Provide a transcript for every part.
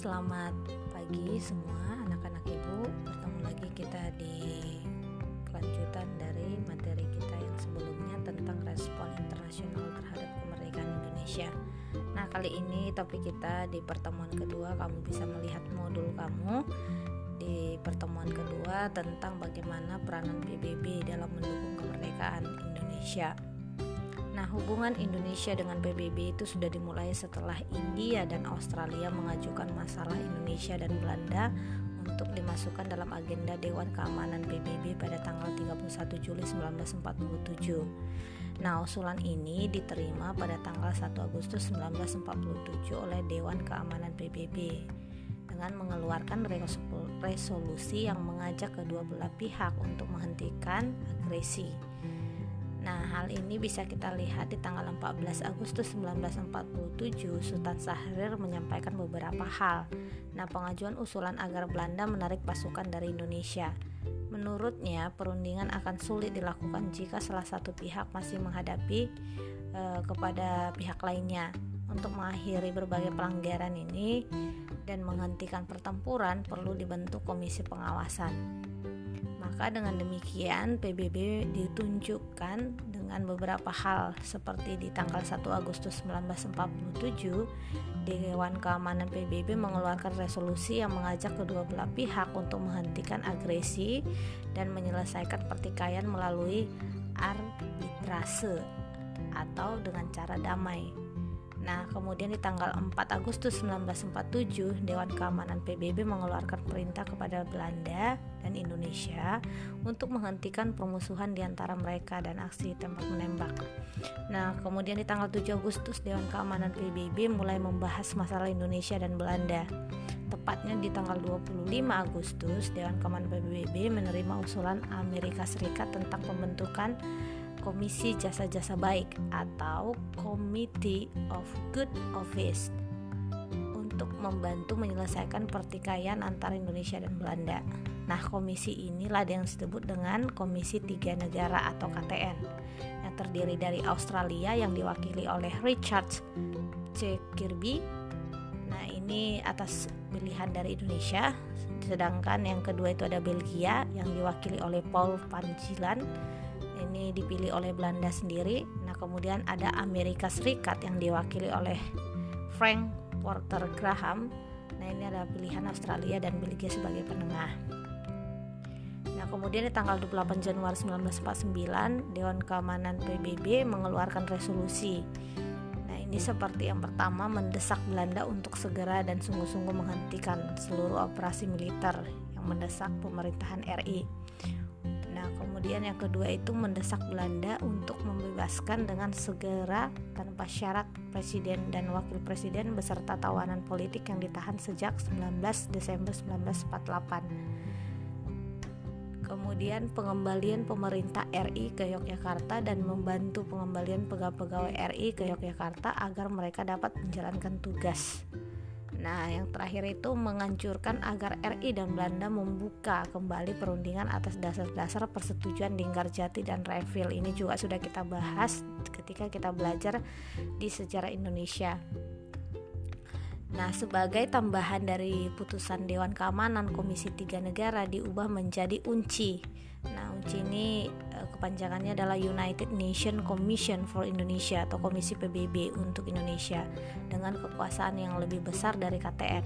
selamat pagi semua anak-anak ibu Bertemu lagi kita di kelanjutan dari materi kita yang sebelumnya Tentang respon internasional terhadap kemerdekaan Indonesia Nah kali ini topik kita di pertemuan kedua Kamu bisa melihat modul kamu di pertemuan kedua tentang bagaimana peranan PBB dalam mendukung kemerdekaan Indonesia. Nah, hubungan Indonesia dengan PBB itu sudah dimulai setelah India dan Australia mengajukan masalah Indonesia dan Belanda untuk dimasukkan dalam agenda Dewan Keamanan PBB pada tanggal 31 Juli 1947. Nah, usulan ini diterima pada tanggal 1 Agustus 1947 oleh Dewan Keamanan PBB dengan mengeluarkan resolusi yang mengajak kedua belah pihak untuk menghentikan agresi. Nah, hal ini bisa kita lihat di tanggal 14 Agustus 1947, Sultan Syahrir menyampaikan beberapa hal. Nah, pengajuan usulan agar Belanda menarik pasukan dari Indonesia. Menurutnya, perundingan akan sulit dilakukan jika salah satu pihak masih menghadapi eh, kepada pihak lainnya. Untuk mengakhiri berbagai pelanggaran ini dan menghentikan pertempuran, perlu dibentuk komisi pengawasan. Maka dengan demikian PBB ditunjukkan dengan beberapa hal seperti di tanggal 1 Agustus 1947 Dewan Keamanan PBB mengeluarkan resolusi yang mengajak kedua belah pihak untuk menghentikan agresi dan menyelesaikan pertikaian melalui arbitrase atau dengan cara damai. Nah, kemudian di tanggal 4 Agustus 1947, Dewan Keamanan PBB mengeluarkan perintah kepada Belanda dan Indonesia untuk menghentikan permusuhan di antara mereka dan aksi tembak menembak. Nah, kemudian di tanggal 7 Agustus, Dewan Keamanan PBB mulai membahas masalah Indonesia dan Belanda. Tepatnya di tanggal 25 Agustus, Dewan Keamanan PBB menerima usulan Amerika Serikat tentang pembentukan Komisi Jasa-Jasa Baik atau Committee of Good Office untuk membantu menyelesaikan pertikaian antara Indonesia dan Belanda. Nah, komisi inilah yang disebut dengan Komisi Tiga Negara atau KTN yang terdiri dari Australia yang diwakili oleh Richard C. Kirby. Nah, ini atas pilihan dari Indonesia. Sedangkan yang kedua itu ada Belgia yang diwakili oleh Paul Van Gilan ini dipilih oleh Belanda sendiri. Nah, kemudian ada Amerika Serikat yang diwakili oleh Frank Porter Graham. Nah, ini ada pilihan Australia dan Belgia sebagai penengah. Nah, kemudian di tanggal 28 Januari 1949, Dewan Keamanan PBB mengeluarkan resolusi. Nah, ini seperti yang pertama mendesak Belanda untuk segera dan sungguh-sungguh menghentikan seluruh operasi militer yang mendesak pemerintahan RI kemudian yang kedua itu mendesak Belanda untuk membebaskan dengan segera tanpa syarat presiden dan wakil presiden beserta tawanan politik yang ditahan sejak 19 Desember 1948. Kemudian pengembalian pemerintah RI ke Yogyakarta dan membantu pengembalian pegawai-pegawai RI ke Yogyakarta agar mereka dapat menjalankan tugas. Nah, yang terakhir itu menganjurkan agar RI dan Belanda membuka kembali perundingan atas dasar-dasar persetujuan Linggarjati dan Revel. Ini juga sudah kita bahas ketika kita belajar di sejarah Indonesia. Nah, sebagai tambahan dari putusan Dewan Keamanan Komisi Tiga Negara diubah menjadi UNCI Nah, UNCI ini uh, kepanjangannya adalah United Nation Commission for Indonesia atau Komisi PBB untuk Indonesia dengan kekuasaan yang lebih besar dari KTN.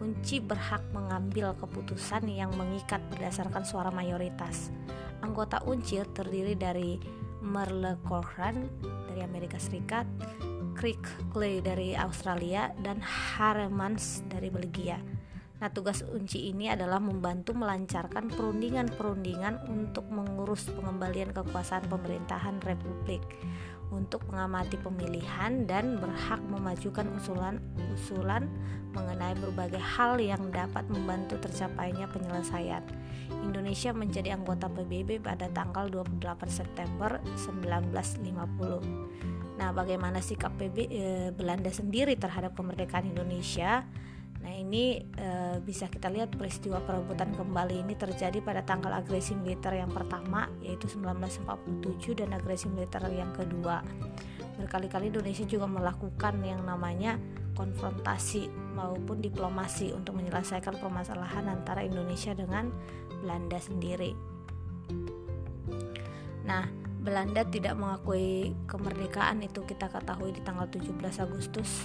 UNCI berhak mengambil keputusan yang mengikat berdasarkan suara mayoritas. Anggota UNCI terdiri dari Merle Cochran dari Amerika Serikat, Craig Clay dari Australia, dan Haremans dari Belgia. Nah, tugas unci ini adalah membantu melancarkan perundingan-perundingan untuk mengurus pengembalian kekuasaan pemerintahan republik untuk mengamati pemilihan dan berhak memajukan usulan-usulan mengenai berbagai hal yang dapat membantu tercapainya penyelesaian. Indonesia menjadi anggota PBB pada tanggal 28 September 1950. Nah, bagaimana sikap PB eh, Belanda sendiri terhadap kemerdekaan Indonesia? Nah ini e, bisa kita lihat peristiwa perebutan kembali ini terjadi pada tanggal agresi militer yang pertama yaitu 1947 dan agresi militer yang kedua. Berkali-kali Indonesia juga melakukan yang namanya konfrontasi maupun diplomasi untuk menyelesaikan permasalahan antara Indonesia dengan Belanda sendiri. Nah, Belanda tidak mengakui kemerdekaan itu kita ketahui di tanggal 17 Agustus.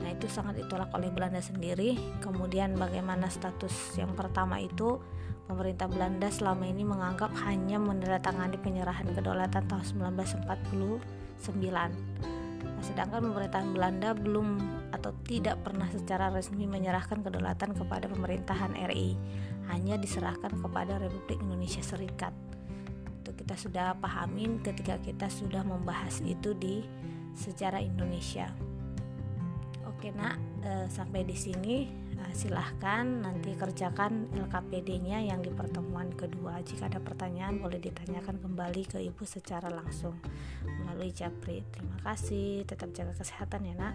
Nah, itu sangat ditolak oleh Belanda sendiri. Kemudian bagaimana status yang pertama itu pemerintah Belanda selama ini menganggap hanya menandatangani penyerahan kedaulatan tahun 1949. Nah, sedangkan pemerintahan Belanda belum atau tidak pernah secara resmi menyerahkan kedaulatan kepada pemerintahan RI, hanya diserahkan kepada Republik Indonesia Serikat. Kita sudah pahamin ketika kita sudah membahas itu di sejarah Indonesia. Oke, Nak, eh, sampai di sini Nah, silahkan nanti kerjakan LKPD-nya yang di pertemuan kedua. Jika ada pertanyaan boleh ditanyakan kembali ke Ibu secara langsung melalui Japri. Terima kasih, tetap jaga kesehatan ya nak.